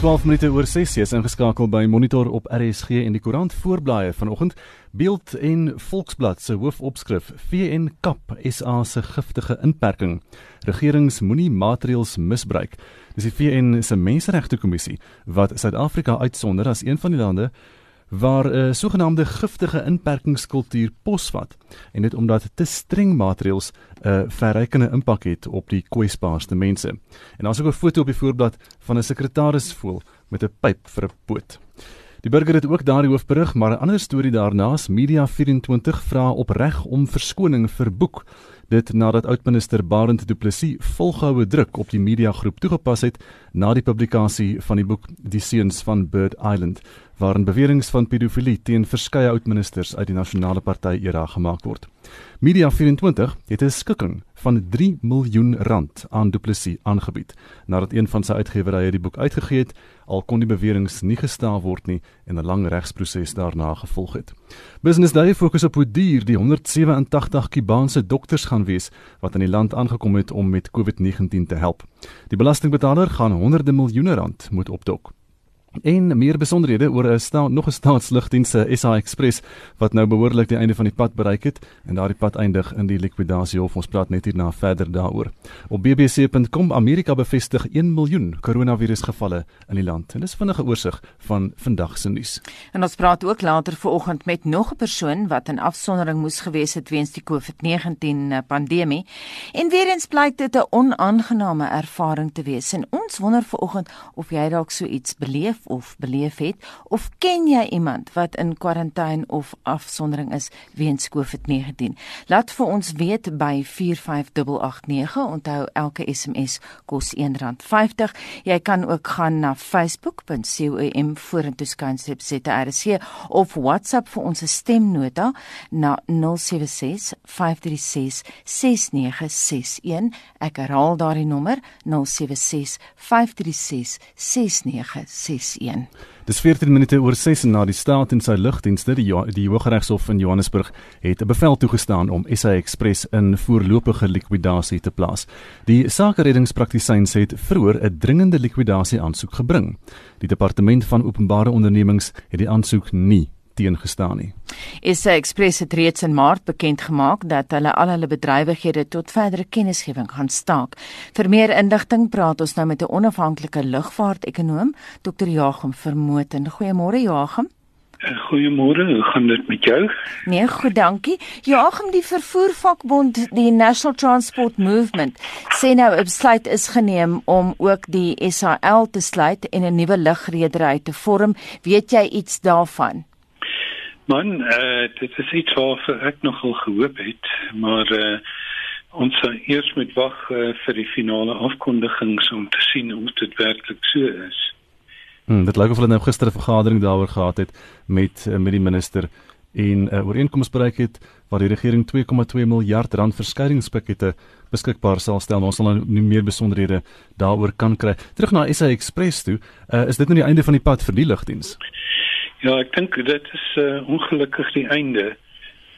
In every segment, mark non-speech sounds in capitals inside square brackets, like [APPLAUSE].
12 minute oor 6 is ingeskakel by Monitor op RSG en die koerant voorblaaie vanoggend. Beeld en Volksblad se hoofopskrif: VN kap SA se giftige inperking. Regerings moenie maatreëls misbruik. Dis die VN se Menseregte Kommissie wat Suid-Afrika uitsonder as een van die lande waar 'n uh, sogenaamde giftige inperkingskultuur posvat en dit omdat te streng maatreëls 'n uh, verrykende impak het op die kwesbaarste mense. En daar's ook 'n foto op die voorblad van 'n sekretaris voel met 'n pyp vir 'n poot. Die burger het ook daardie hoofberig, maar 'n ander storie daarnaas, Media 24 vra opreg om verskoning vir boek dit nadat oudminister Barend Du Plessis volgehoue druk op die mediagroep toegepas het na die publikasie van die boek Die seuns van Bird Island waarin beweringe van pedofilie teen verskeie oudministers uit die nasionale party era gemaak word. Media 24 het 'n skikking van 3 miljoen rand aan Du Plessis aangebied nadat een van sy uitgewerye die boek uitgegee het al kon die beweringe nie gestaaf word nie en 'n lang regsproses daarna gevolg het. Business Day fokus op hoe duur die 187 Kubaanse dokters gaan wees wat aan die land aangekom het om met COVID-19 te help. Die belastingbetaler gaan honderde miljoene rand moet opdok. En meer besonderhede oor 'n sta nog 'n staatslugdiens se SA Express wat nou behoorlik die einde van die pad bereik het en daardie pad eindig in die likwidasie hof. Ons praat net hierna verder daaroor. Op bbc.com Amerika bevestig 1 miljoen koronavirusgevalle in die land. En dis vinnige oorsig van vandag se nuus. En ons praat ook later vanoggend met nog 'n persoon wat in afsondering moes gewees het weens die COVID-19 pandemie. En weer eens blyk dit 'n onaangename ervaring te wees. En ons wonder vanoggend of jy dalk so iets beleef of beleef het of ken jy iemand wat in kwarantyne of afsondering is weens COVID-19? Laat vir ons weet by 45889. Onthou elke SMS kos R1.50. Jy kan ook gaan na facebook.com vorentoe skynstreep ZRC of WhatsApp vir ons stemnota na 076 536 6961. Ek herhaal daardie nommer 076 536 6961. 6:1. Dis 14 minute oor 6 na die staat en sy lugdienste die die Hooggeregshof in Johannesburg het 'n bevel toegestaan om SA Express in voorlopige likwidasie te plaas. Die sakereddingspraktisyns het vroeër 'n dringende likwidasie aansoek gebring. Die departement van openbare ondernemings het die aansoek nie teengestaan nie. SA Express het reeds in Maart bekend gemaak dat hulle al hulle bedrywighede tot verdere kennisgewing gaan staak. Vir meer inligting praat ons nou met 'n onafhanklike lugvaartekonoom, Dr. Joachim Vermooten. Goeiemôre. Eh, goeiemôre, hoe gaan dit met jou? Nee, goed, dankie. Joachim, die vervoervakbond, die National Transport Movement, sê nou 'n besluit is geneem om ook die SAL te sluit en 'n nuwe lugredery te vorm. Weet jy iets daarvan? Man, uh, dit is iets waar ek nogal gehoop het, maar uh, ons sal eers moet wag uh, vir die finale afkondigings om te sien of dit werklik so is. Hmm, dit lyk of hulle nou gister 'n vergadering daaroor gehad het met met die minister en 'n uh, ooreenkoms bereik het waar die regering 2,2 miljard rand verskeidingspakette beskikbaar sal stel. Ons sal nou nie meer besonderhede daaroor kan kry. Terug na SA Express toe, uh, is dit nou die einde van die pad vir die lugdiens? Ja, ek dink dit is uh, ongelukkig die einde.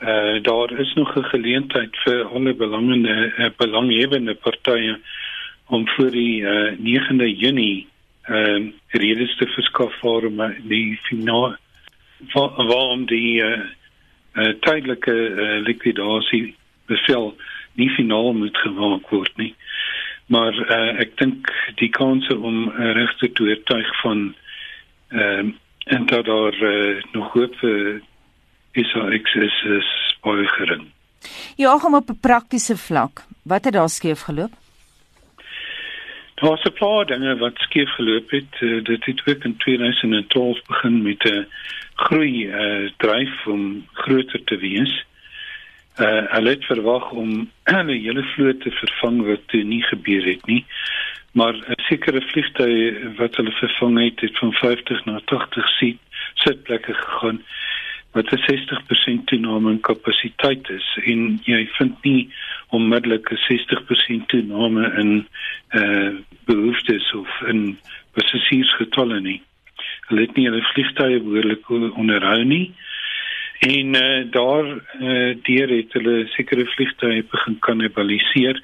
Uh daar is nog 'n geleentheid vir alle belangende uh, belanghebbende partye om vir die uh, 9de Junie ehm uh, redes te verskaf vir die finaal waarom die uh, uh, tydelike uh, likwidasie bevel nie finaal moet gemaak word nie. Maar uh, ek dink die kanse om regte te oortuig van ehm uh, en dat daar uh, nog hoop vir SAX is, is baie gering. Ja, kom op 'n praktiese vlak. Wat het daar skeef geloop? Daar was 'n paar dinge wat skeef geloop het. Uh, dit het ook in 2012 begin met 'n groei uh, dryf om groter te wees. Uh, hulle het verwag om [CLEARS THROAT] 'n hele vloot te vervang wat toe nie gebeur het nie maar 'n sekere vliegtuig wat hulle vervang het het van 50 na 80 sit sitplekke gegaan wat 'n 60% toename in kapasiteit is en jy vind nie onmiddellik 'n 60% toename in eh uh, behoeftes of in passasiersgetalle nie. Hulle het nie hulle vliegtuie behoorlik onderhou nie. En eh uh, daar eh uh, deur het hulle sekere vliegtuie begin kannibaliseer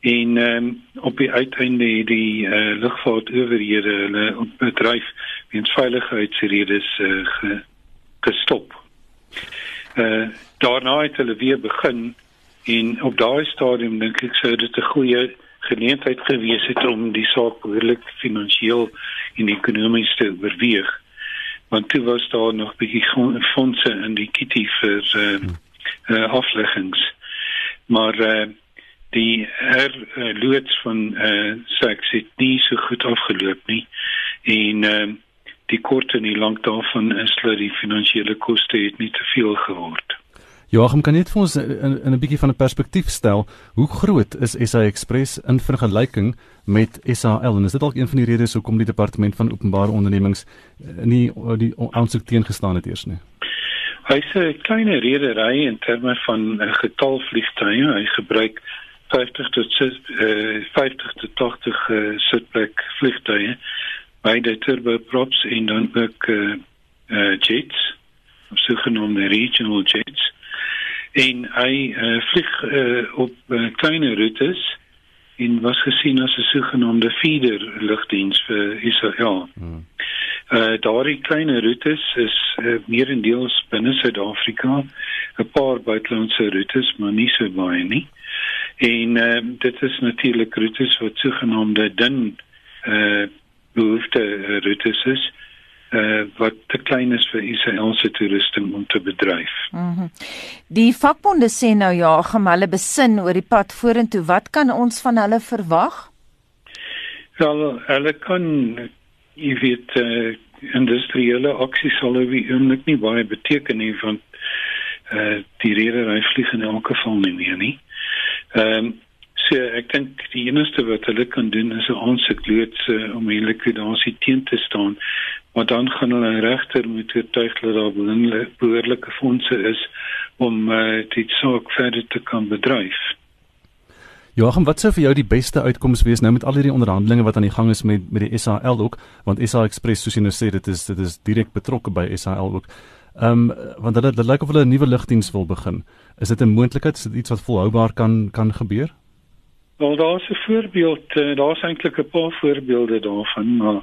en um, op die uiteinde het die uh, lugvaartowerhede hulle bedryf weens veiligheidsredes uh, ge, gestop. Eh uh, daarna het hulle weer begin en op daai stadium dink ek sou dit 'n goeie geleentheid gewees het om die saak behoorlik finansiëel en ekonomies te oorweeg want toe was daar nog bietjie fondse in die kitty vir uh, uh, afleggings. Maar uh, die her uh, loods van uh, seks het nie so goed afgeloop nie. En uh, die kort en die lank daarvan is dat die finansiële koste het nie te veel geword Joachim kan net vir ons in, in 'n bietjie van 'n perspektief stel, hoe groot is SA Express in vergelyking met SAL en is dit dalk een van die redes hoekom die departement van openbare ondernemings eh, nie die aansoek teengestaan het eers nie? Hy sê 'n klein redery in terme van 'n getal vliegtuie, hy gebruik 50 tot 50 uh, tot 80 uh, sitplek vliegtuie die turboprops en dan ook uh, uh, jets, sogenaamde regional jets en hy uh, vlieg uh, op uh, kleine roetes en was gesien as 'n sogenaamde feeder lugdiens vir Israel. Hmm. Uh daardie klein roetes is uh, meerendeels binne Suid-Afrika, 'n paar buitelandse roetes, maar nie so baie nie. En uh, dit is natuurlik roetes wat sogenaamde dun uh behoefte roetes is uh, wat te klein is vir Israeliese toerusting om te bedryf. Mm die vakbonde sê nou ja, gaan hulle besin oor die pad vorentoe. Wat kan ons van hulle verwag? Wel, hulle kan jy weet uh, industriële aksie sal eintlik nie baie beteken nie want uh, die redery vlieg in elk geval nie meer nie. Ehm um, so ek dink die enigste wat hulle kan doen is 'n aansoek loods uh, om die likwidasie teen te staan maar dan gaan hulle 'n regter moet oortuig dat daar behoorlike fondse is om uh, die saak verder te kan bedryf. Joachim, wat sou vir jou die beste uitkoms wees nou met al hierdie onderhandelinge wat aan die gang is met met die SAL ook, want SA Express soos jy nou sê, dit is dit is direk betrokke by SAL ook. Ehm um, want hulle dit lyk of hulle 'n nuwe lugdiens wil begin. Is dit 'n moontlikheid? Is dit iets wat volhoubaar kan kan gebeur? Wel, daar's 'n voorbeeld, uh, daar's eintlik 'n paar voorbeelde daarvan, maar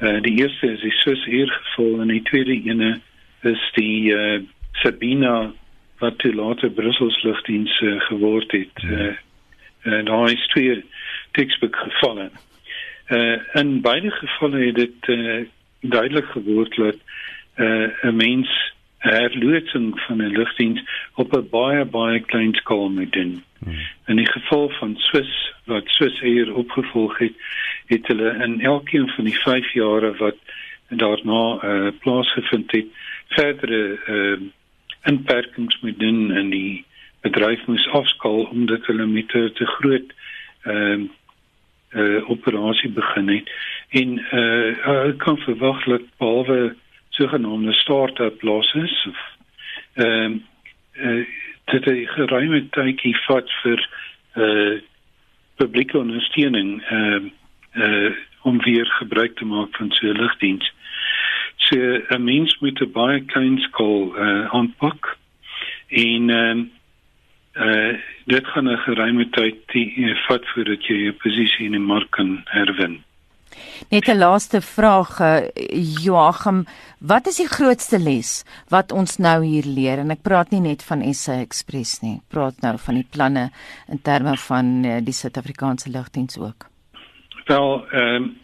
Uh, die eerste is die Swiss Air geval en die tweede ene is die uh, Sabina wat toe later Brussels lugdiens uh, geword het. Uh, uh, daar is twee textbook gevallen. Uh, in beide gevalle het dit uh, duidelik geword dat 'n uh, mens herlootsing van 'n lugdiens op 'n baie baie klein skaal moet doen. Hmm. In die geval van Swiss wat Swiss Air opgevolg het, het hulle in elkeen van die 5 jare wat daarna uh, plaasgevind het, verdere uh, inperkings moet doen in die bedryf moes afskaal omdat hulle met 'n te groot ehm uh, uh, operasie begin het en uh, uh kan verwag dat behalwe sogenaamde start-up losses of ehm uh, uh, dit 'n geruime tydjie vat vir uh publieke ondersteuning ehm uh, uh om weer gebruik te maak van so 'n lugdiens. So 'n mens moet 'n baie klein skaal uh aanpak en ehm uh, uh dit gaan 'n geruime tyd vat voordat jy jou posisie in die mark kan herwin. Net 'n laaste vraag Joachim, wat is die grootste les wat ons nou hier leer? En ek praat nie net van SA Express nie, ek praat nou van die planne in terme van eh, die Suid-Afrikaanse lugdiens ook. Wel, ehm um,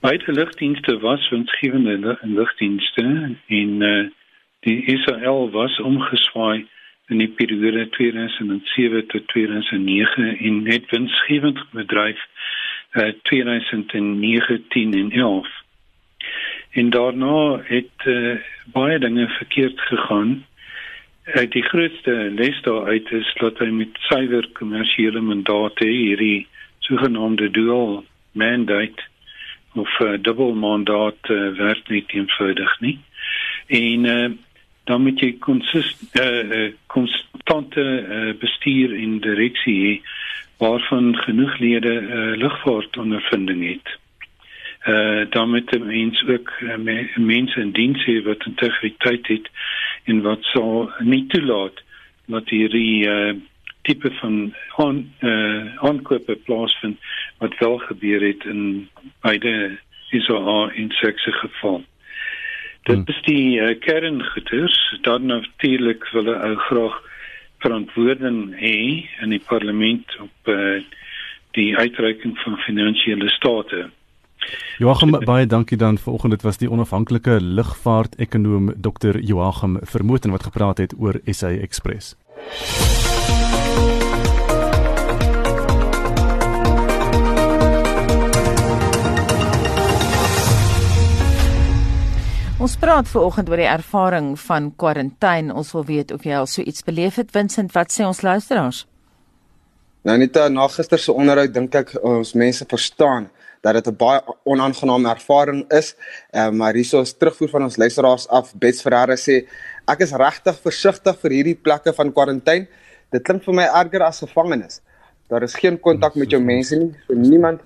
beide lugdienste was winsgewende lugdienste en uh, die ISRL was omgeswaai in die periode 2007 tot 2009 en net winsgewend bedryf uh, 2019 en 11. En daarna het uh, baie dinge verkeerd gegaan. Uh, die grootste les daaruit is dat hy met suiwer kommersiële mandate hierdie sogenaamde dual mandate of uh, dubbel mandaat uh, werk nie eenvoudig nie. En uh, dan moet jy konsist uh, konstante uh, bestuur en direksie hê waarvan genoeg lede uh, lugvaart ondervinding het. Uh dan moet die mens ook uh, mense in diens hê wat integriteit het en wat sal nie toelaat dat hierdie uh tipe van aan uh, aankope plaasvind wat wel gebeur het in beide ISA en sekse geval. Dit hmm. is die uh, kerngoeders dan natuurlik wil hulle graag verantwoording hê in die parlement op uh, die uitreiking van finansiële state. Joachim baie dankie dan vanoggend dit was die onafhanklike lugvaart-ekonoom Dr Joachim Vermooten wat gepraat het oor SA Express. Ons praat ver oggend oor die ervaring van kwarantyne. Ons wil weet of jy al so iets beleef het, Vincent. Wat sê ons luisteraars? Nou net na gister se onderhoud dink ek ons mense verstaan dat dit 'n baie onaangename ervaring is. Ehm uh, maar hierso is terugvoer van ons luisteraars af. Bets Ferreira sê ek is regtig versigtig vir hierdie plekke van kwarantyne. Dit klink vir my erger as gevangenis. Daar is geen kontak met jou mense nie. So niemand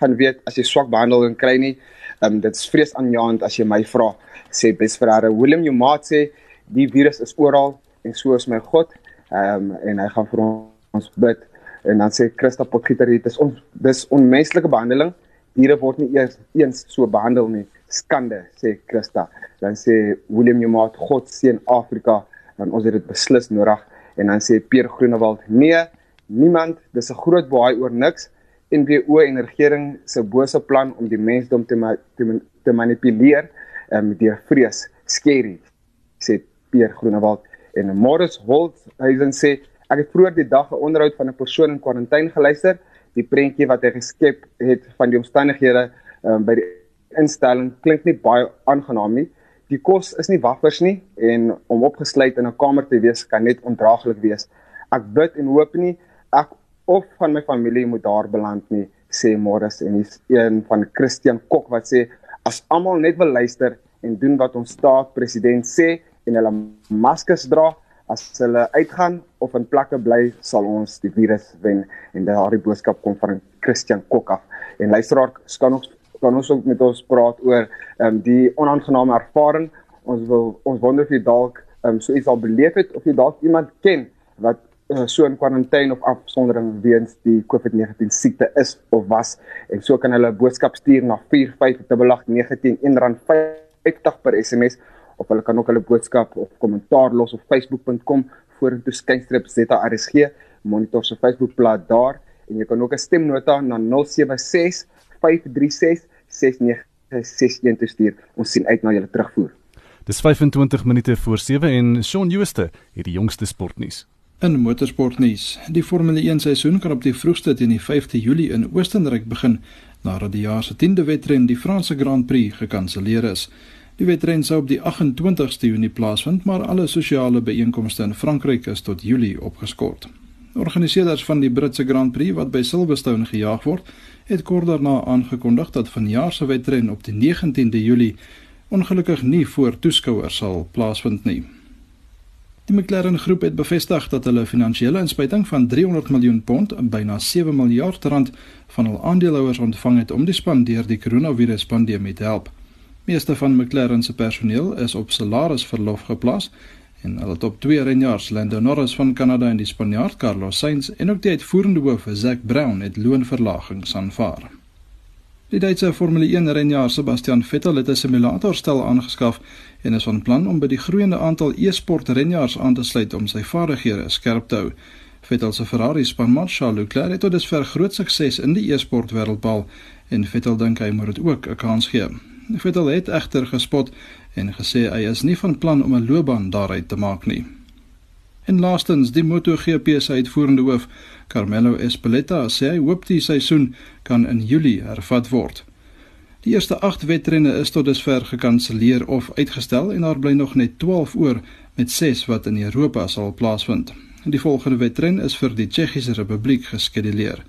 gaan weet as jy swak behandeling kry nie. Ehm um, dit is vreesaanjaend as jy my vra, sê Besferre. Willem jou maat sê die virus is oral en so is my God. Ehm um, en hy gaan vir ons bid en dan sê Christa Potgieter dit is on, dis onmenslike behandeling. Diere word nie eers eens so behandel nie. Skande sê Christa. Dan sê Willem jou maat God seën Afrika en ons het dit beslis nodig en dan sê Peer Groenewald nee niemand dis 'n groot baai oor niks NWO en regering se bose plan om die mensdom te ma te, te manipuleer um, deur vrees skerry sê Pierre Groenewald. En Morris Holt hysen sê ek het vroeër die dag 'n onderhoud van 'n persoon in kwarantyne geluister. Die prentjie wat hy geskep het van die omstandighede um, by die instelling klink nie baie aangenaam nie. Die kos is nie waffers nie en om opgesluit in 'n kamer te wees kan net ondraaglik wees. Ek bid en hoop nie. Ek of van my familie moet daar beland nie, sê Morris en hy's een van Christian Kok wat sê as almal net wil luister en doen wat ons staat president sê en hulle maskers dra as hulle uitgaan of in plekke bly sal ons die virus wen. En daardie boodskap kom van Christian Kok af. En luisteraar kan ons kan ons ook met ons praat oor um, die onaangename ervaring. Ons wil ons wonder of jy dalk um, so iets al beleef het of jy dalk iemand ken wat so in kwarantyne of afsondering weens die COVID-19 siekte is of was. En so kan hulle 'n boodskap stuur na 4588919 R50 per SMS of hulle kan ook hulle boodskap of kommentaar los op facebook.com vorentoe skynstrip ZRSG monitor se Facebookblad daar. En jy kan ook 'n stemnota na 076 536 6961 te stuur ons sien uit na julle terugvoer. Dis 25 minute voor 7 en Shaun Jooste het die jongste sportnuus In motorsportnuus, die Formule 1 seisoen kan op die vroegste teen die 5de Julie in Oostenryk begin nadat die jaar se 10de wedren, die Franse Grand Prix, gekanselleer is. Die wedren sou op die 28ste Junie plaasvind, maar alle sosiale byeenkomste in Frankryk is tot Julie opgeskort. Organiseerders van die Britse Grand Prix wat by Silverstone gejaag word, het kort daarna aangekondig dat vanjaar se wedren op die 19de Julie ongelukkig nie voor toeskouers sal plaasvind nie. Die McLaren groep het bevestig dat hulle finansiële inspuiting van 300 miljoen pond, byna 7 miljard rand, van hul aandeelhouers ontvang het om die span deur die koronaviruspandemie te help. Meeste van McLaren se personeel is op salarisverlof geplaas en hulle top 2 renjaars, Lando Norris van Kanada en die Spanjaard Carlos Sainz en ook die uitvoerende hoof, Zac Brown, het loonverlagings aanvaar. Die Duitse Formule 1 renjaer Sebastian Vettel het 'n simulatorstel aangeskaf en is van plan om by die groeiende aantal e-sport renjaers aan te sluit om sy vaardighede skerp te hou. Vettel se Ferrari spanmaat Charles Leclerc het tot dusver groot sukses in die e-sport wêreldbal en Vettel dink hy moet dit ook 'n kans gee. Vettel het egter gespot en gesê hy is nie van plan om 'n loopbaan daaruit te maak nie. En laastens, die MotoGP se uitvoerende hoof, Carmelo Espeleta, sê hy hoop die seisoen kan in Julie hervat word. Die eerste 8 wedrenne is tot dusver gekanselleer of uitgestel en daar bly nog net 12 oor met 6 wat in Europa sal plaasvind. Die volgende wedren is vir die Tsjechiese Republiek geskeduleer.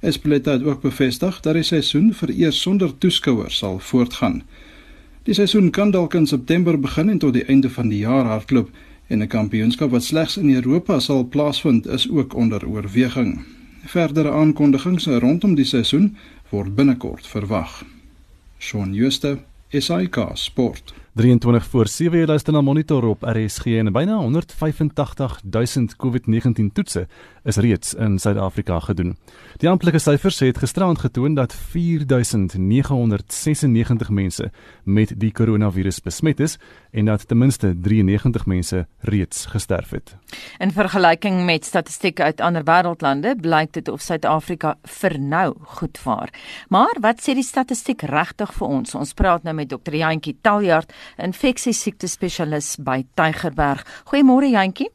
Espeleta het ook bevestig dat die seisoen vir eers sonder toeskouers sal voortgaan. Die seisoen kan dalk in September begin en tot die einde van die jaar hardloop en 'n kampioenskap wat slegs in Europa sal plaasvind is ook onder oorweging. Verdere aankondigings rondom die seisoen word binnekort verwag. Shaun Schuster, SAK Sport. 23 voor 7 uur luister na monitor op RSG en byna 185 000 COVID-19 toetse is reeds in Suid-Afrika gedoen. Die amptelike syfers het gisterand getoon dat 4996 mense met die koronavirus besmet is en dat ten minste 93 mense reeds gesterf het. In vergelyking met statistieke uit ander wêreldlande, blyk dit of Suid-Afrika vir nou goed vaar. Maar wat sê die statistiek regtig vir ons? Ons praat nou met Dr. Jantjie Taljard infeksiesiekte spesialis by Tygerberg. Goeiemôre Jantjie.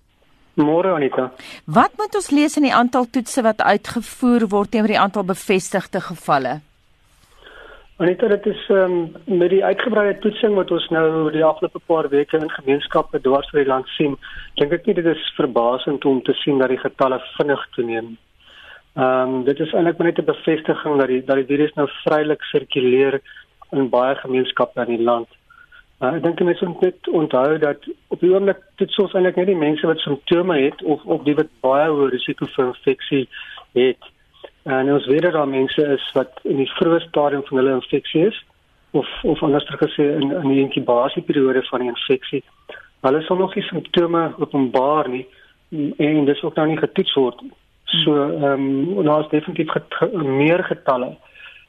Môre Anita. Wat moet ons lees in die aantal toetse wat uitgevoer word teenoor die aantal bevestigde gevalle? Anita, dit is um, met die uitgebreide toetsing wat ons nou die afgelope paar weke in gemeenskappe dwars oor die land sien, dink ek nie dit is verbasend om te sien dat die getalle vinnig toeneem. Ehm um, dit is eintlik net 'n bevestiging dat die dat die virus nou vrylik sirkuleer in baie gemeenskappe in die land. Uh, ek dink mense moet net onthou dat op die oomblik dit soos eintlik net die mense wat simptome het of of die wat baie hoë risiko vir infeksie het. En ons weet dat daar mense is wat in die vroeë stadium van hulle infeksie is of of anders gesê in in die inkubasieperiode van die infeksie. Hulle sal nog nie simptome openbaar nie en dis ook nou nie getoets word. So ehm um, daar is definitief get, meer getalle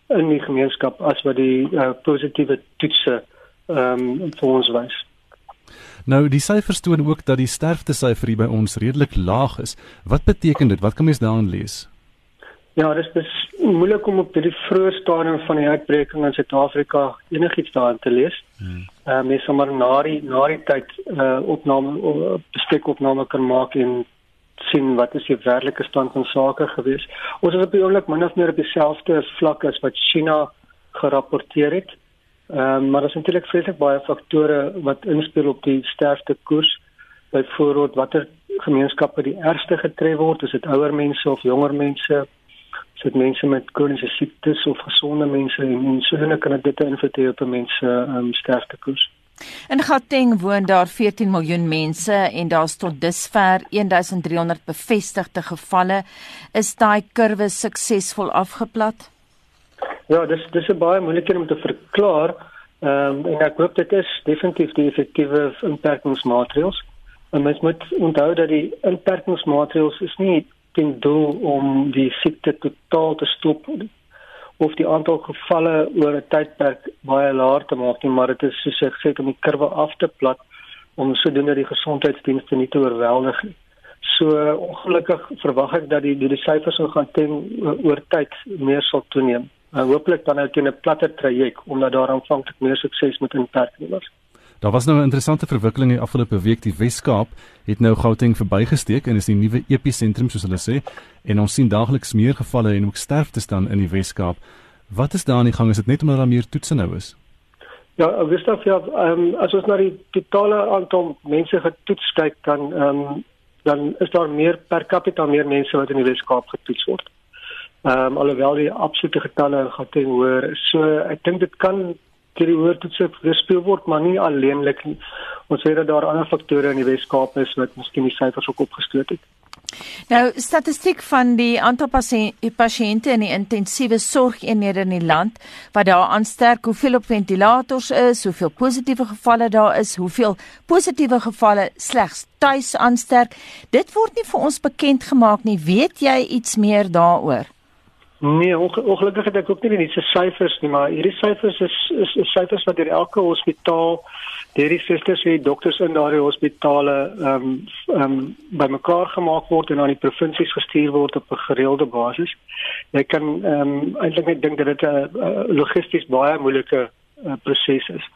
in die gemeenskap as wat die uh, positiewe toetse ehm um, vir ons wys. Nou die syfers toon ook dat die sterftesyfer hier by ons redelik laag is. Wat beteken dit? Wat kan mens daarin lees? Ja, dis dis moeilik om op die vroeë stadium van die uitbreking in Suid-Afrika enigiets daarin te lees. Ehm um, mens sommer na die na die tyd eh uh, opname uh, bestek opname kan maak en sien wat is die werklike stand van sake gewees. Ons is op die oomblik min of meer op dieselfde vlak as wat China gerapporteer het. Ehm um, maar daar is natuurlik vreeslik baie faktore wat inspel op die sterfte koers. Byvoorbeeld watter gemeenskappe die ergste getref word, is dit ouer mense of jonger mense? Dit mense met kroniese siektes of gesonde mense en so dan kan dit invloed op mense ehm um, sterfte koers. In Gauteng woon daar 14 miljoen mense en daar's tot dusver 1300 bevestigde gevalle. Is daai kurwe suksesvol afgeplat? Ja, dis dis 'n baie moeilike om te verklaar. Ehm um, en ek hoop dit is definitief die effektiewe inperkingsmaatreëls. En mens moet onthou dat die inperkingsmaatreëls is nie ten doel om die siekte totaal te stop of die aantal gevalle oor 'n tydperk baie laer te maak nie, maar dit is soos ek sê om die kurwe af te plat om sodoende die gesondheidsdienste nie te oorweldig nie. So ongelukkig verwag ek dat die die, die syfers gaan ten oor tyd meer sal toeneem uh, hopelik dan uit 'n platter traject omdat daar aanvanklik meer sukses met inperking was. Daar was nou 'n interessante verwikkeling die afgelope week. Die Wes-Kaap het nou Gauteng verbygesteek en is die nuwe episentrum soos hulle sê en ons sien daagliks meer gevalle en ook sterftes dan in die Wes-Kaap. Wat is daar aan die gang? Is dit net omdat daar meer toetse nou is? Ja, Gustav, ja, um, as ons na die totale aantal mense getoets kyk, dan um, dan is daar meer per capita meer mense wat in die Wes-Kaap getoets word. Ehm um, alhoewel die absolute getalle gaan teen hoor. So ek dink dit kan deur die hoër toetse gespeel word, maar nie alleenlik nie. Ons weet dat daar ander faktore in die Wes-Kaap is wat miskien die syfers ook opgestoot het. Nou, statistiek van die aantal pasiënte in die intensiewe sorgeenhede in die land wat daar aansterk, hoeveel op ventilators is, hoeveel positiewe gevalle daar is, hoeveel positiewe gevalle slegs tuis aansterk. Dit word nie vir ons bekend gemaak nie. Weet jy iets meer daaroor? Nee, ongelukkig het ek ook nie die nuutste syfers nie, maar hierdie syfers is is, is syfers wat deur elke hospitaal, deur die susters en dokters in daardie hospitale ehm um, ehm um, bymekaar gemaak word en aan die provinsies gestuur word op 'n gereelde basis. Jy kan ehm um, eintlik net dink dat dit 'n logisties baie moeilike uh, proses is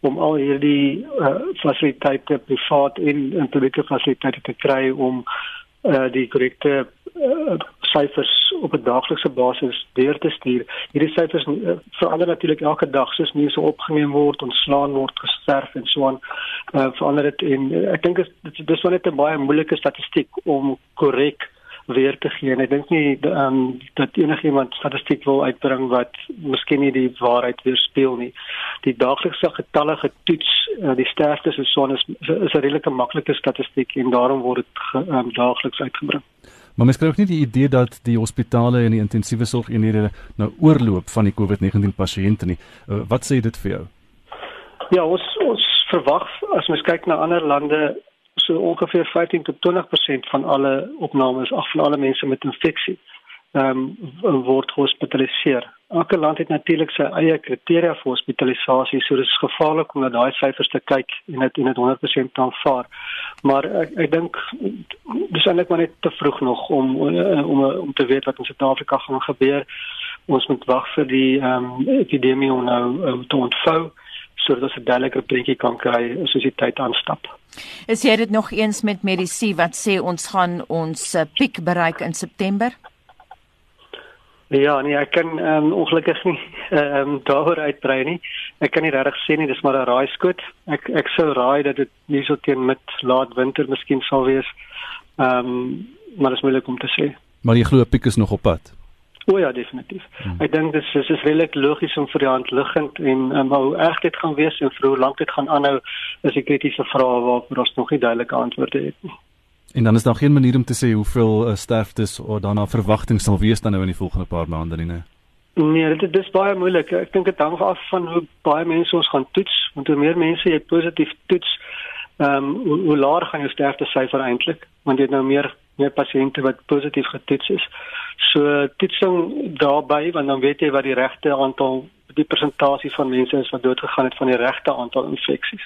om al hierdie uh, fasiliteite privaat en in publieke fasiliteite te kry om uh, die korrekte uh, syfers op 'n daaglikse basis deur te stuur. Hierdie syfers uh, verander natuurlik elke dag soos mense opgeneem word, ontslaan word, gesterf en so aan. Uh, verander dit en uh, ek dink dit dis wel net 'n baie moeilike statistiek om korrek weer te gee. En ek dink nie um, dat enigiemand statistiek wil uitbring wat miskien nie die waarheid weerspieël nie. Die daaglikse getalle getoets, uh, die sterftes en so aan is is 'n redelike maklike statistiek en daarom word dit um, daagliks uitgebring. Maar mens kry ook nie die idee dat die hospitale en die intensiewe sorgeenhede nou oorloop van die COVID-19 pasiënte nie. Uh, wat sê dit vir jou? Ja, ons ons verwag as mens kyk na ander lande so ongeveer 15 tot 20% van alle opnames af van alle mense met infeksie ehm um, word hospitaliseer. Elke land het natuurlik sy eie kriteria vir hospitalisasie, so dit is gevaarlik om na daai syfers te kyk en dit en dit 100% aanvaar. Maar ek ek dink dis eintlik maar net te vroeg nog om om om te weet wat in Suid-Afrika gaan gebeur. Ons moet wag vir die ehm um, epidemie om nou um, te ontvou sodat ons 'n duideliker prentjie kan kry as ons die tyd aanstap. Is jy dit nog eens met medisy wat sê ons gaan ons uh, piek bereik in September? Ja, nee, ek kan ehm um, ongelukkig nie [LAUGHS] ehm um, daaroor uitbrei nie. Ek kan nie regtig sê nie, dis maar 'n raaiskoot. Ek ek sou raai dat dit nie so teen mid laat winter miskien sal wees. Ehm um, maar dit is moeilik om te sê. Maar jy glo piek is nog op pad. O ja, definitief. Hmm. Ek dink dit is dit is redelik logies om vir die hand liggend en um, hoe erg dit gaan wees en vir hoe lank dit gaan aanhou is 'n kritiese vraag waarop ons nog nie duidelike antwoorde het nie. En dan is daar geen manier om te sê hoeveel uh, sterftes of daarna verwagting sal wees dan nou in die volgende paar maande nie. Nee, dit is baie moeilik. Ek dink dit hang af van hoe baie mense ons gaan toets, want hoe meer mense jy positief toets, ehm um, hoe, hoe laer gaan jou sterftesyfer eintlik, want jy het nou meer meer pasiënte wat positief getoets is. So toetsing daarbey, want dan weet jy wat die regte aantal die persentasie van mense is wat doodgegaan het van die regte aantal infeksies.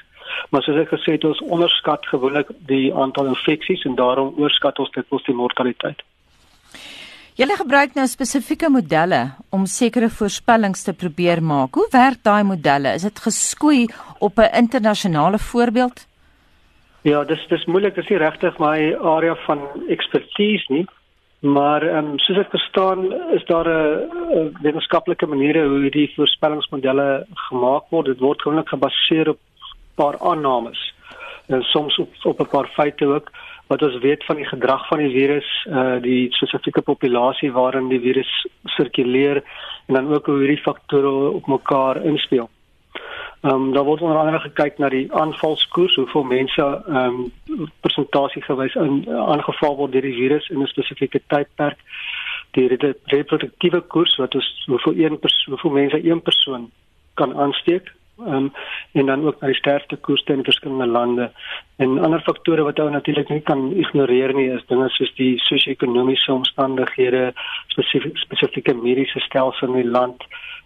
Maar soos ek gesê het, ons onderskat gewoonlik die aantal infeksies en daarom oorskat ons dit ons die mortaliteit. Julle gebruik nou spesifieke modelle om sekere voorspellings te probeer maak. Hoe werk daai modelle? Is dit geskoei op 'n internasionale voorbeeld? Ja, dis dis moeilik, dis nie regtig my area van ekspertise nie. Maar ehm um, soos ek verstaan, is daar 'n wetenskaplike maniere hoe hierdie voorspellingsmodelle gemaak word. Dit word gewoonlik gebaseer op paar aannames en soms op op 'n paar feite ook wat ons weet van die gedrag van die virus, uh die spesifieke populasie waarin die virus sirkuleer en dan ook hoe hierdie faktore op mekaar inspel. Ehm um, daar word onder andere gekyk na die aanvalskoers, hoeveel mense ehm um, persentasie gewys in aangeval word deur die virus in 'n spesifieke tydperk. Die reproduktiewe koers wat ons hoeveel een persoon, hoeveel mense een persoon kan aansteek um, en dan ook na die sterftekoers in verskillende lande en ander faktore wat ou natuurlik nie kan ignoreer nie is dinge soos die sosio-ekonomiese omstandighede spesifiek spesifieke mediese stelsel in die land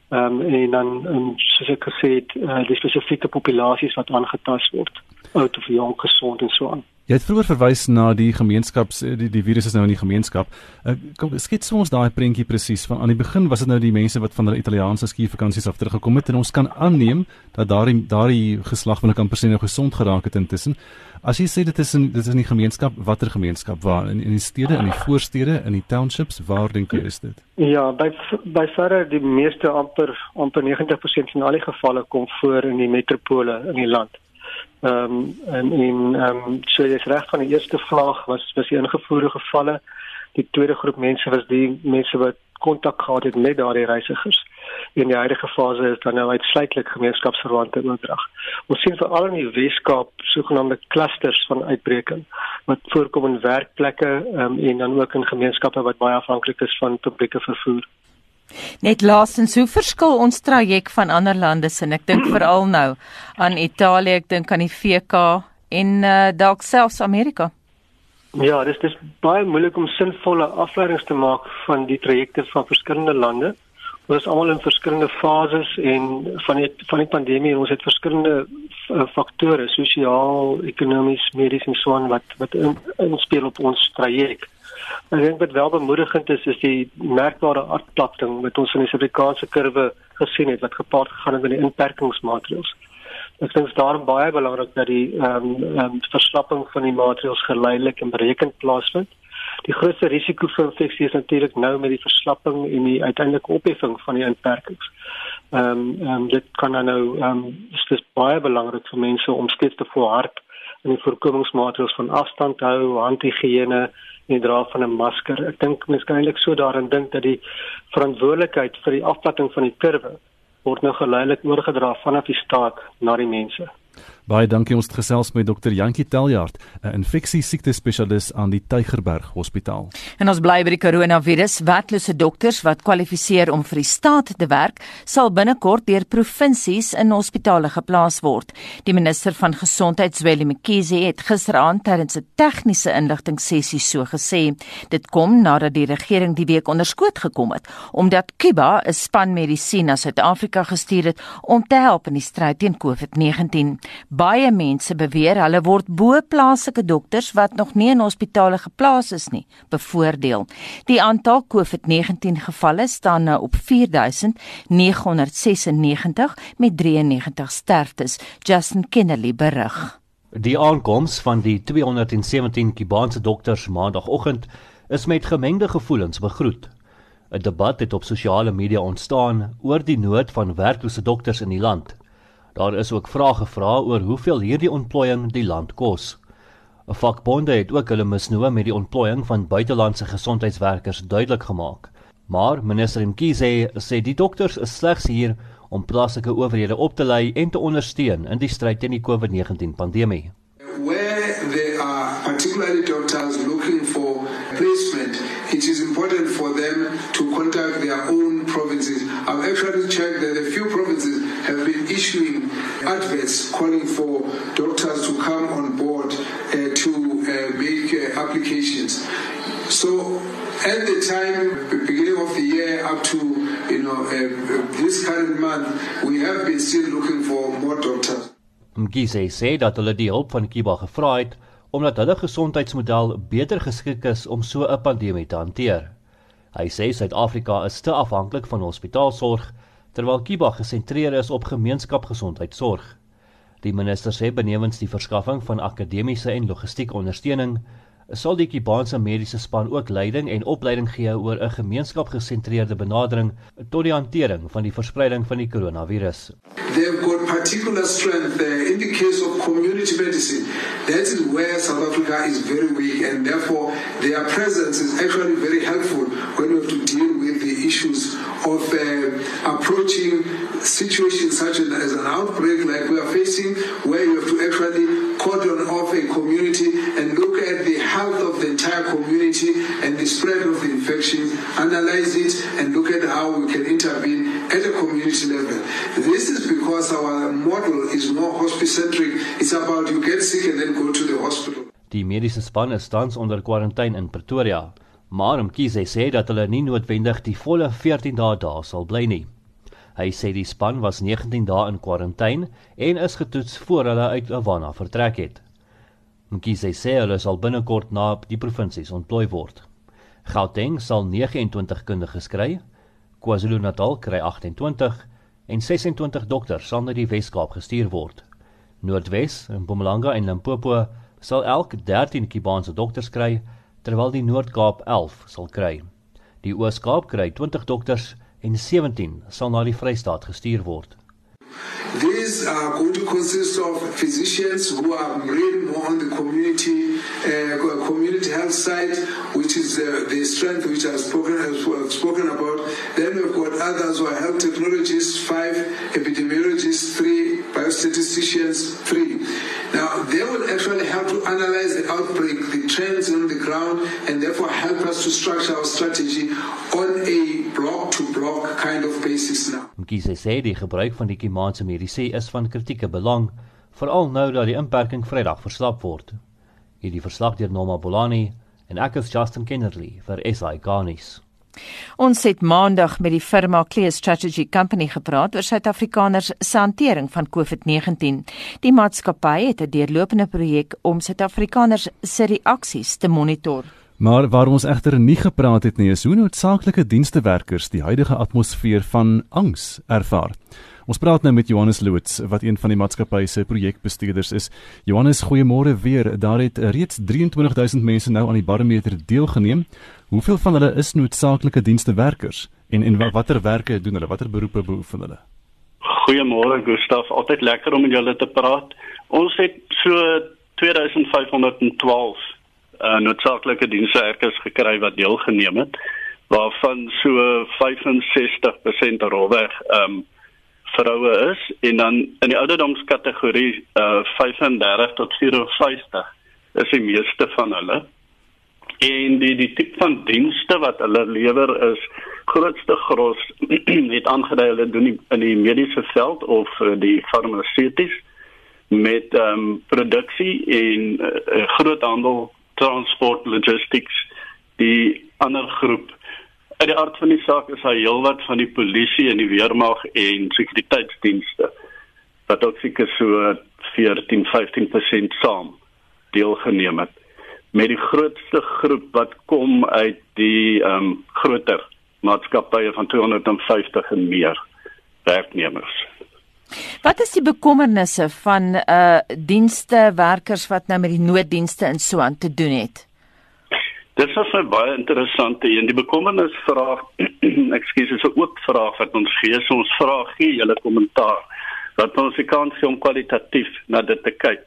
um, en dan um, soos ek gesê het uh, die spesifieke populasies wat aangetast word oud of jong gesond en so aan Jy het vroeër verwys na die gemeenskaps die die virus is nou in die gemeenskap. Uh, kom skets ons daai prentjie presies van aan die begin was dit nou die mense wat van hulle Italiaanse skiervakansies af teruggekom het en ons kan aanneem dat daardie daardie geslag van 'n kampersien nou gesond geraak het intussen. As jy sê dit is in dit is in die gemeenskap, watter gemeenskap? Waar in in die stede, in die voorstede, in die townships, waar dink jy is dit? Ja, by by verre die meeste amper amper 90% van al die gevalle kom voor in die metropole in die land. Ehm um, en en ehm um, so jy's reg van die eerste vlaag was was die ingevoerde gevalle. Die tweede groep mense was die mense wat kontak gehad het met daardie reisigers. En die huidige fase is dan nou uitsluitlik gemeenskapsverwante oordrag. Ons sien veral in die Weskaap sogenaamde clusters van uitbreking wat voorkom in werkplekke um, en dan ook in gemeenskappe wat baie afhanklik is van publieke vervoer. Net laasens, hoe verskil ons traject van ander lande se? Ek dink veral [CLEARS THROAT] nou aan Italië, ek dink aan die VK en uh, dalk selfs Amerika. Ja, dis dis baie moeilik om sinvolle afleidings te maak van die trajecte van verskillende lande. Ons is almal in verskillende fases en van die van die pandemie, ons het verskillende uh, faktore, sosiaal, ekonomies, medies en so aan wat wat inspel in op ons traject. Ek dink wat wel bemoedigend is is die merkbare afplatting wat ons in die Suid-Afrikaanse kurwe gesien het wat gepaard gegaan het met die inperkingsmaatreëls. Ek dink dit is daarom baie belangrik dat die ehm um, um, verslapping van die maatreëls geleidelik en berekend plaasvind. Die grootste risiko vir infeksie is natuurlik nou met die verslapping en die uiteindelike opheffing van die inperkings. Ehm um, ehm um, dit kan nou ehm um, is dit baie belangrik vir mense om steeds te volhard in die voorkomingsmaatreëls van afstand hou, handhygiëne en dra van 'n masker. Ek dink mense kan eintlik so daarin dink dat die verantwoordelikheid vir die afplatting van die kurwe word nou geleidelik oorgedra vanaf die staat na die mense. Baie dankie ons het gesels met dokter Jantjie Teljaard, 'n infeksie siekte spesialis aan die Tygerberg Hospitaal. En ons bly by die koronavirus. Werklose dokters wat kwalifiseer om vir die staat te werk, sal binnekort deur provinsies in hospitale geplaas word. Die minister van Gesondheid, Zweli Mkhize, het gisteraand tydens 'n tegniese inligtingsessie so gesê. Dit kom nadat die regering die week onderskoot gekom het omdat Kuba 'n span medisien na Suid-Afrika gestuur het om te help in die stryd teen COVID-19. Baie mense beweer hulle word bo plaaslike dokters wat nog nie in hospitale geplaas is nie, bevoordeel. Die aantal COVID-19 gevalle staan nou op 4996 met 93 sterftes, Justin Kennedy berig. Die aankoms van die 217 Kubaanse dokters maandagooggend is met gemengde gevoelens begroet. 'n Debat het op sosiale media ontstaan oor die nood van werklose dokters in die land. Daar is ook vrae gevra oor hoeveel hierdie ontplooiing die land kos. 'n Vakbonde het ook hulle misnoë met die ontplooiing van buitelandse gesondheidswerkers duidelik gemaak. Maar minister Mkhize sê die dokters is slegs hier om plaaslike owerhede op te lei en te ondersteun in die stryd teen die COVID-19 pandemie. Where there are particularly doctors looking for placement, it is important for them to contact their own provinces. I've actually checked that a few provinces issuing adverts calling for doctors to come on board uh, to uh, make uh, applications. So at the time, beginning of the year up to you know uh, this current month, we have been still looking for more doctors. Mgize sê dat hulle die hulp van Kiba gevra het omdat hulle gesondheidsmodel beter geskik is om so 'n pandemie te hanteer. Hy sê Suid-Afrika is te afhanklik van hospitaalsorg terwyl Kiba gesentreer is op gemeenskapgesondheidsorg. Die minister sê benewens die verskaffing van akademiese en logistieke ondersteuning, sal die Kubaanse mediese span ook leiding en opleiding gee oor 'n gemeenskapgesentreerde benadering tot die hantering van die verspreiding van die koronavirus. They've got particular strength there in the case of community medicine. That is where South Africa is very weak and therefore their presence is actually very helpful when we have to deal with the issues of uh, approaching situations such as an outbreak like we are facing where you have to actually cordon off a community and look at the health of the entire community and the spread of the infection, analyze it and look at how we can intervene at a community level. This is because our model is more hospital-centric. It's about you get sick and then go to the hospital. Die mediese span is tans onder kwarantyne in Pretoria, maar Mkhize sê dat hulle nie noodwendig die volle 14 dae daar sal bly nie. Hy sê die span was 19 dae in kwarantyne en is getoets voor hulle uit Havana vertrek het. Mkhize sê hulle sal binnekort na die provinsies ontplooi word. Gauteng sal 29 kundiges kry, KwaZulu-Natal kry 28 en 26 dokters sal na die Wes-Kaap gestuur word. Noordwes, Mpumalanga en Limpopo sal elk 13 Kubaanse dokters kry, terwyl die Noord-Kaap 11 sal kry. Die Oos-Kaap kry 20 dokters en 17 sal na die Vrystaat gestuur word. These are going to consist of physicians who are really more on the community uh, community health side, which is uh, the strength which I've spoken, I've spoken about. Then we've got others who are health technologists, five epidemiologists, three biostatisticians, three. Now, they will actually help to analyze the outbreak, the trends on the ground, and therefore help us to structure our strategy on a basis now. Mkhize sê die gebruik van die Kimaanse mediese is van kritieke belang, veral nou dat die inperking Vrydag verslap word. Hierdie verslag deur Norma Bolani en ek is Justin Kennerly vir SI Garnis. Ons het maandag met die firma Clear Strategy Company gepraat oor Suid-Afrikaners se hantering van COVID-19. Die maatskappy het 'n deurlopende projek om Suid-Afrikaners se reaksies te monitor. Maar waar ons egter nie gepraat het nie is hoe noodsaaklike dienstewerkers die huidige atmosfeer van angs ervaar. Ons praat nou met Johannes Loots wat een van die maatskappy se projekbestuurders is. Johannes, goeiemôre weer. Daar het reeds 23000 mense nou aan die barometer deelgeneem. Hoeveel van hulle is noodsaaklike dienstewerkers en en watter werke doen hulle? Watter beroepe beoefen hulle? Goeiemôre Gustaf, altyd lekker om met julle te praat. Ons het so 2512 uh, noodsaaklike dienstewerkers gekry wat deelgeneem het waarvan so 65% rolweg ehm um, vroue is en dan in die ouderdomskategorie uh 35 tot 54 is die meeste van hulle. En die die tipe van dienste wat hulle lewer is grootste gros [CLEARS THROAT] het aangedui hulle doen die, in die mediese veld of uh, die farmaseuties met ehm um, produksie en uh, groothandel, transport, logistics, die ander groep uit die aard van die saak is daar heelwat van die polisie en die weermag en sekuriteitsdienste wat ook seker so 14-15% saam deelgeneem het met die grootste groep wat kom uit die ehm um, groter maatskappye van 250 en meer werknemers. Wat is die bekommernisse van uh dienste werkers wat nou met die nooddienste in so aan te doen het? Dit is 'n baie interessante een. Die bekommernis vraag, [CLEARS THROAT] ekskuus, is 'n oop vraag wat ons gee. So ons vra gee julle kommentaar wat ons se kans om kwalitatief na dit te kyk.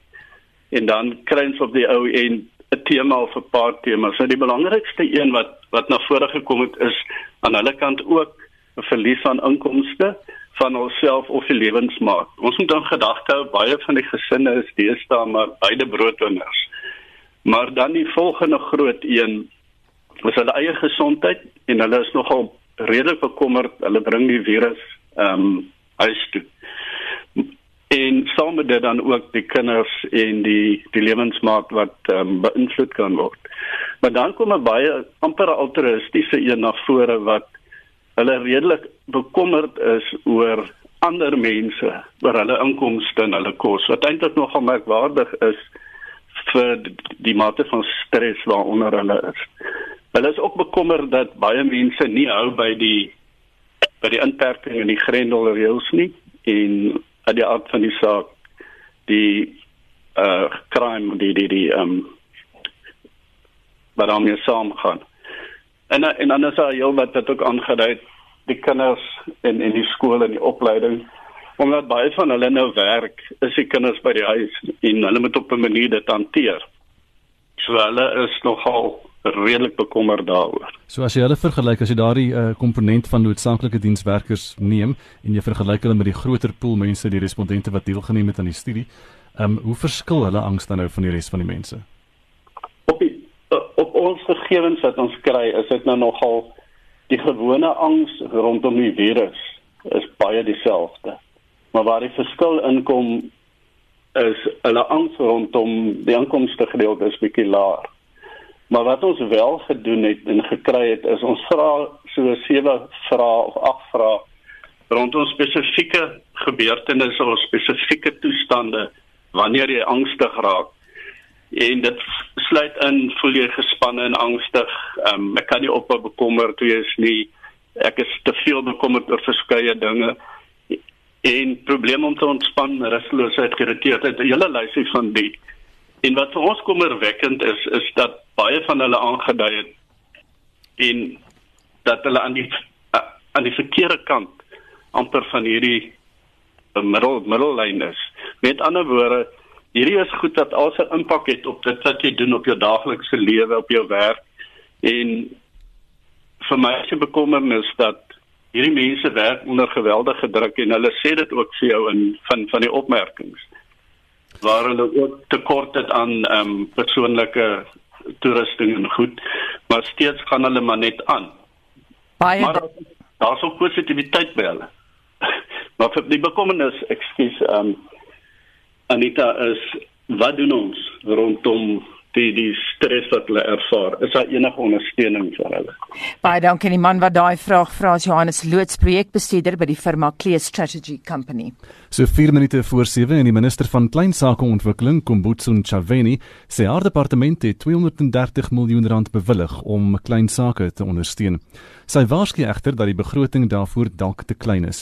En dan kry ons op die ou en 'n tema of 'n paar temas. Nou die belangrikste een wat wat na vore gekom het is aan hulle kant ook 'n verlies aan inkomste van onsself of die lewensmaat. Ons moet dan gedagte hou baie van die gesinne is deesdae maar beide broodwinners. Maar dan die volgende groot een is hulle eie gesondheid en hulle is nogal redelik bekommerd. Hulle bring die virus ehm um, huis toe. En sommige dit dan ook die kinders en die die lewensmaat wat ehm um, beïnvloed kan word. Maar dan kom 'n baie amper altruïstiese een na vore wat hulle redelik bekommerd is oor ander mense, oor hulle inkomste en hulle kos. Wat eintlik nogal merkwaardig is vir die mate van stres waaronder hulle is. Hulle is ook bekommerd dat baie mense nie hou by die by die inperking en die grendelreëls nie en uit die aard van die saak die uh crime die die die um wat om hier saam gaan. En en dan is daar heel wat wat ook aangedui die kinders in in die skool en die opleiding omdat baie van hulle nou werk, is die kinders by die huis en hulle moet op 'n manier dit hanteer. So hulle is nogal redelik bekommerd daaroor. So as jy hulle vergelyk as jy daardie uh, komponent van noodsaaklike dienswerkers neem en jy vergelyk hulle met die groter pool mense, die respondente wat deelgeneem het aan die studie, ehm um, hoe verskil hulle angs dan nou van die res van die mense? Op die, uh, op ons gegevens wat ons kry, is dit nou nogal die gewone angs rondom die virus is baie dieselfde maar waar die verskil inkom is hulle angs rondom die inkomste gedeelte is bietjie laer. Maar wat ons wel gedoen het en gekry het is ons vra so sewe vrae of ag vrae rondom spesifieke gebeurtenisse of spesifieke toestande wanneer jy angstig raak. En dit sluit in voel jy gespanne en angstig. Um, ek kan nie ophou bekommerd wees nie. Ek is te veel bekommerd oor verskeie dinge en probleme om te ontspan, rusteloosheid, geïrriteerdheid, 'n hele lysie van die. En wat vir ons kommerwekkend is, is dat baie van hulle aangedui het en dat hulle aan die aan die verkeerde kant amper van hierdie middel middellyn is. Met ander woorde, hierdie is goed dat al sy impak het op dit wat jy doen op jou daaglikse lewe, op jou werk. En vir my 'n bekommernis dat hierdie mense werk onder geweldige druk en hulle sê dit ook vir jou in van van die opmerkings. Waar hulle ook tekort het aan ehm um, persoonlike toerusting en goed maar steeds gaan hulle maar net aan. Baie maar daar's ook positiwiteit by hulle. [LAUGHS] Maar vir die bekommernis ekskuus ehm um, Anita is wat doen ons rondom die die stres wat hulle ervaar. Is daar enige ondersteuning vir hulle? Baie dankie die man wat daai vraag vra, Johannes Loots, projekbestuurder by die firma Clear Strategy Company. So 4 minute voor 7 en die minister van klein sake ontwikkeling, Kombutso Ntshavheni, sê haar departement het 230 miljoen rand bewillig om klein sake te ondersteun. Sy waarsku egter dat die begroting daarvoor dalk te klein is.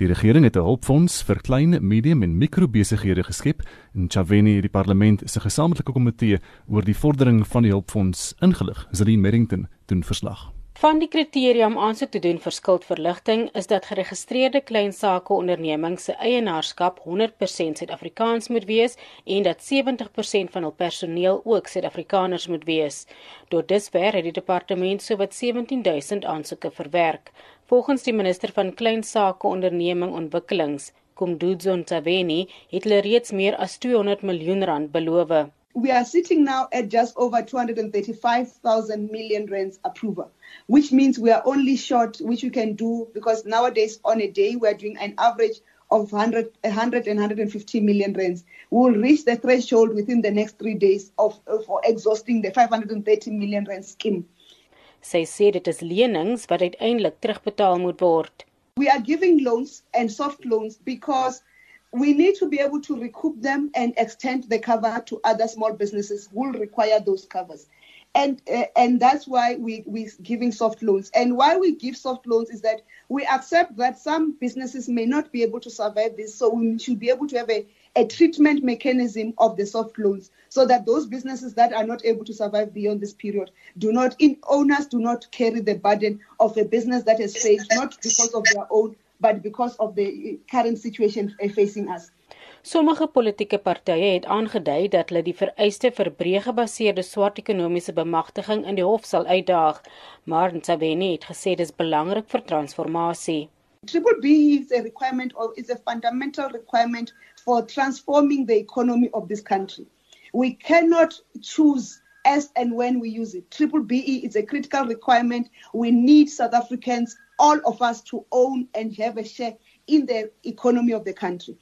Die regering het 'n hulpfonds vir klein, medium en mikrobesighede geskep en Ntshavheni het die parlement se gesamentlike komitee oor die vordering van die hulpfonds ingelig. Zelin Merrington doen verslag. Van die kriteria om aansoek te doen vir skuldverligting is dat geregistreerde klein sake ondernemings se eienaarskap 100% Suid-Afrikaans moet wees en dat 70% van hul personeel ook Suid-Afrikaners moet wees. Tot dusver het die departement sowat 17000 aansoeke verwerk. Volgens die minister van klein sake onderneming ontwikkelings, Kumduzo Ntshavheni, het hulle reeds meer as 200 miljoen rand beloof. We are sitting now at just over 235,000 million rands approval. which means we are only short, which we can do because nowadays on a day we are doing an average of 100, 100 and 150 million rands. We will reach the threshold within the next three days of, for exhausting the 530 million rand scheme. Sy sê dit is lenings wat uiteindelik terugbetaal moet word. We are giving loans and soft loans because we need to be able to recoup them and extend the cover to other small businesses who will require those covers. And uh, and that's why we we're giving soft loans. And why we give soft loans is that we accept that some businesses may not be able to survive this so we should be able to have a, a treatment mechanism of the soft loans so that those businesses that are not able to survive beyond this period do not in owners do not carry the burden of a business that has failed not because of their own but because of the current situation facing us Sommige politieke partye het aangedui dat hulle die vereiste vir breë gebaseerde swart ekonomiese bemagtiging in die hof sal uitdaag, maar Ntsabeni het gesê dis belangrik vir transformasie. Triple B is a requirement or is a fundamental requirement for transforming the economy of this country. We cannot choose as and when we use it. Triple BE is a critical requirement. We need South Africans, all of us, to own and have a share in the economy of the country.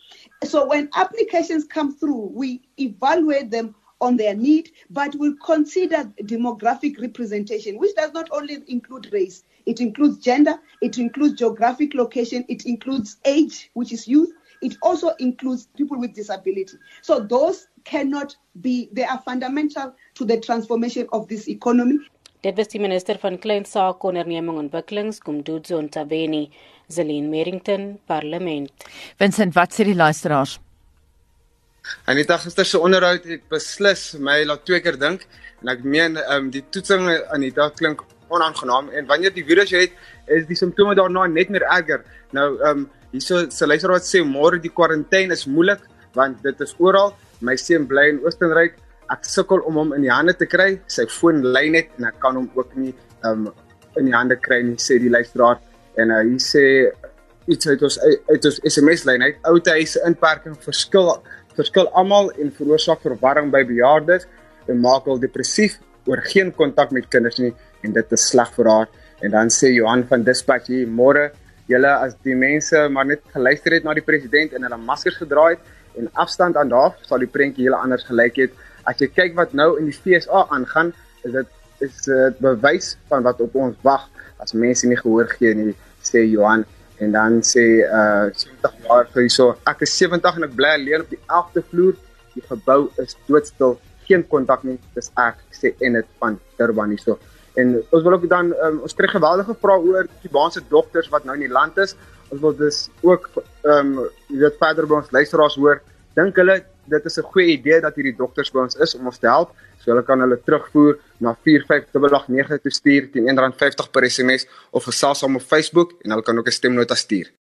So when applications come through, we evaluate them on their need, but we consider demographic representation, which does not only include race, it includes gender, it includes geographic location, it includes age, which is youth, it also includes people with disability. So those cannot be, they are fundamental to the transformation of this economy. Dit was die minister van Klein Sake Onderneming Ontwikkelings, Kumduzo Ntabeni. Zelin Merrington, Parlement. Vincent, wat sê die luisteraars? Anita gister se onderhoud het beslis my laat twee keer dink en ek meen um, die toetsing Anita klink onaangenaam en wanneer die virus het is die simptome daarna net meer erger. Nou ehm um, hierso se luisteraar wat sê môre die kwarantyne is moeilik want dit is oral. My seun bly in Oostenryk. Ek sukkel om hom in die hande te kry. Sy foon lei net en ek kan hom ook nie um, in die hande kry nie sê die luisteraar. En uh, hy sê iets uit ons uit ons SMS lyn uit. Ouete huise inperking verskil verskil almal en veroorsaak verwarring by bejaardes en maak hulle depressief oor geen kontak met kinders nie en dit is sleg vir haar. En dan sê Johan van Dispatch hier môre julle as die mense maar net geluister het na die president en hulle maskers gedra het en afstand aan daar sal die prentjie heel anders gelyk het as jy kyk wat nou in die FSA aangaan is dit is dit bewys van wat op ons wag as mense nie gehoor gee nie, sê Johan en dan sê uh 70 jaar vir so ek is 70 en ek bly alleen op die 11de vloer. Die gebou is doodstil, geen kontak nie. Dis ek sê en dit van Durban hierso. En ons wil ook dan um, ons kry geweldige vrae oor die baanse dokters wat nou in die land is. Ons wil dus ook ehm um, jy weet verder by ons luisteraars hoor, dink hulle dit is 'n goeie idee dat hierdie dokters by ons is om ons te help. So hulle kan hulle terugvoer na 45889 toe stuur teen R1.50 per SMS of gesels saam op Facebook en hulle kan ook 'n stemnota stuur.